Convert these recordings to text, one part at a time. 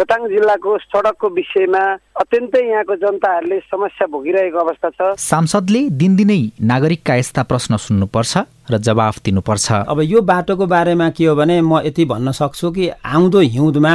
खोटाङ जिल्लाको सडकको विषयमा अत्यन्तै यहाँको जनताहरूले समस्या भोगिरहेको अवस्था छ। सांसदले दिनदिनै नागरिकका यस्ता प्रश्न सुन्नुपर्छ र जवाफ दिनुपर्छ। अब यो बाटोको बारेमा के हो भने म यति भन्न सक्छु कि आउँदो हिउँदमा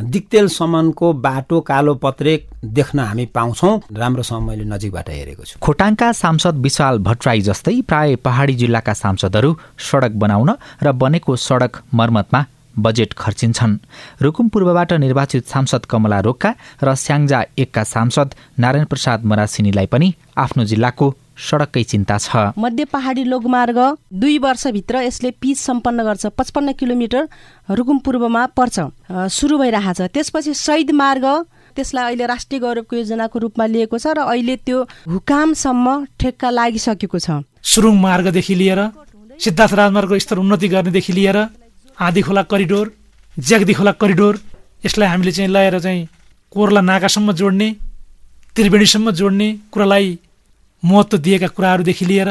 दिक्तेलसम्मको बाटो कालो पत्रे देख्न हामी पाउँछौँ। राम्रोसँग मैले नजिकबाट हेरेको छु। खोटाङका सांसद विशाल भट्टराई जस्तै प्राय पहाडी जिल्लाका सांसदहरू सडक बनाउन र बनेको सडक मर्मतमा बजेट खर्चिन्छन्। रुकुम पूर्वबाट निर्वाचित सांसद कमला रोक्का र स्याङ्जा एकका सांसद नारायण प्रसाद मरासिनीलाई पनि आफ्नो जिल्लाको सडककै चिन्ता छ। मध्य पहाडी लोकमार्ग दुई वर्षभित्र यसले पिच सम्पन्न गर्छ। पचपन्न किलोमिटर रुकुम पूर्वमा पर्छ। सुरु भइरहेको छ। त्यसपछि शहीद मार्ग त्यसलाई अहिले राष्ट्रिय गौरवको योजनाको रूपमा लिएको छ र अहिले त्यो हुकामसम्म ठेक्का लागिसकेको छ। सुरुङ मार्गदेखि लिएर सिद्धार्थ राजमार्गको स्तर उन्नति गर्नेदेखि लिएर आधी खोला करिडोर ज्याग्दी खोला करिडोर यसलाई हामीले चाहिँ ल्याएर चाहिँ कोरला नाकासम्म जोड्ने त्रिवेणीसम्म जोड्ने कुरालाई महत्त्व दिएका कुराहरूदेखि लिएर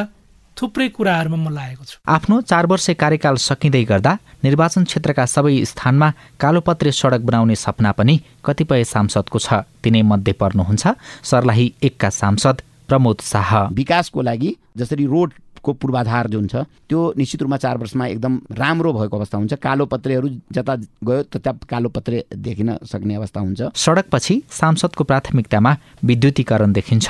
थुप्रै कुराहरूमा म लागेको छु। आफ्नो चार वर्ष कार्यकाल सकिँदै गर्दा निर्वाचन क्षेत्रका सबै स्थानमा कालोपत्रे सडक बनाउने सपना पनि कतिपय सांसदको छ। तिनै मध्ये पर्नुहुन्छ सर्लाही एकका सांसद प्रमोद शाह। विकासको लागि जसरी रोड को पूर्वाधार जुन छ त्यो निश्चित रूपमा चार वर्षमा एकदम राम्रो भएको अवस्था हुन्छ। कालो पत्रेहरू जता गयो त्यता कालो पत्रे देखिन सक्ने अवस्था हुन्छ। सडकपछि सांसदको प्राथमिकतामा विद्युतीकरण देखिन्छ।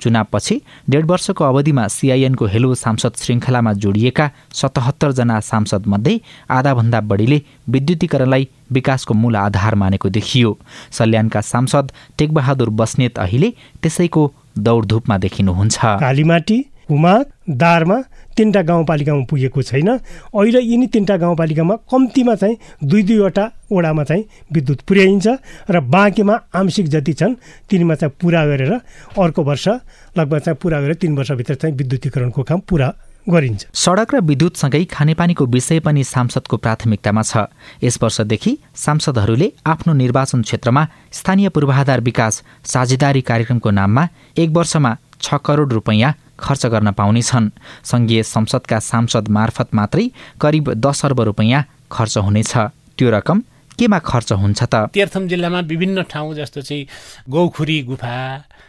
चुनावपछि डेढ वर्षको अवधिमा सिआइएनको हेलो सांसद श्रृङ्खलामा जोडिएका सतहत्तरजना सांसद मध्ये आधाभन्दा बढीले विद्युतीकरणलाई विकासको मूल आधार मानेको देखियो। सल्यानका सांसद टेकबहादुर बस्नेत अहिले त्यसैको दौडधुपमा देखिनुहुन्छ। कालीमाटी हुमा दारमा तिनवटा गाउँपालिकामा पुगेको छैन। अहिले यिनी तिनवटा गाउँपालिकामा कम्तीमा चाहिँ दुई दुईवटा वडामा चाहिँ विद्युत पुर्याइन्छ र बाँकीमा आंशिक जति छन् तिनीमा चाहिँ पुरा गरेर अर्को वर्ष लगभग चाहिँ पुरा गरेर तिन वर्षभित्र चाहिँ विद्युतीकरणको काम पुरा गरिन्छ। सडक र विद्युतसँगै खानेपानीको विषय पनि सांसदको प्राथमिकतामा छ। यस वर्षदेखि सांसदहरूले आफ्नो निर्वाचन क्षेत्रमा स्थानीय पूर्वाधार विकास साझेदारी कार्यक्रमको नाममा एक वर्षमा छ करोड रुपैयाँ खर्च गर्न पाउनेछन् सङ्घीय संसदका सांसद मार्फत मात्रै करिब दस अर्ब रुपियाँ खर्च हुनेछ। त्यो रकम केमा खर्च हुन्छ त? तीर्थम जिल्लामा विभिन्न ठाउँ जस्तो चाहिँ गौखुरी गुफा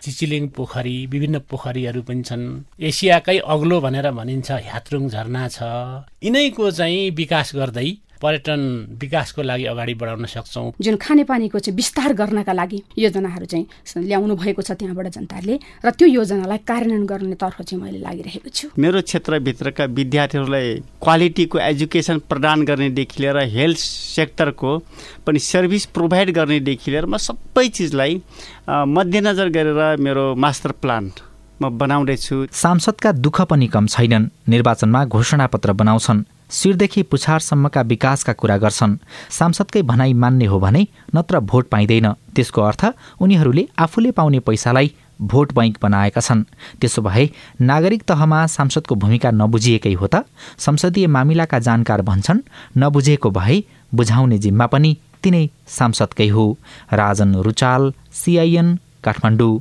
चिचिलिङ पोखरी विभिन्न पोखरीहरू पनि छन्। एसियाकै अग्लो भनेर भनिन्छ ह्यात्रुङ झरना छ। यिनैको चाहिँ विकास गर्दै पर्यटन विकासको लागि अगाडि बढाउन सक्छौँ। जुन खानेपानीको चाहिँ विस्तार गर्नका लागि योजनाहरू चाहिँ ल्याउनु भएको छ त्यहाँबाट जनताले र त्यो योजनालाई कार्यान्वयन गर्नेतर्फ चाहिँ मैले लागिरहेको छु। मेरो क्षेत्रभित्रका विद्यार्थीहरूलाई क्वालिटीको एजुकेसन प्रदान गर्नेदेखि लिएर हेल्थ सेक्टरको पनि सर्भिस प्रोभाइड गर्नेदेखि लिएर म सबै चिजलाई मध्यनजर गरेर मेरो मास्टर प्लान म बनाउँदैछु। सांसदका दुःख पनि कम छैनन्। निर्वाचनमा घोषणापत्र बनाउँछन्। शिरदेखि पुछारसम्मका विकासका कुरा गर्छन्। सांसदकै भनाइ मान्ने हो भने नत्र भोट पाइँदैन। त्यसको अर्थ उनीहरूले आफूले पाउने पैसालाई भोट बैङ्क बनाएका छन्। त्यसो भए नागरिक तहमा सांसदको भूमिका नबुझिएकै हो त। संसदीय मामिलाका जानकार भन्छन् नबुझेको भए बुझाउने जिम्मा पनि तिनै सांसदकै हो। राजन रुचाल सिआइएन काठमाडौँ।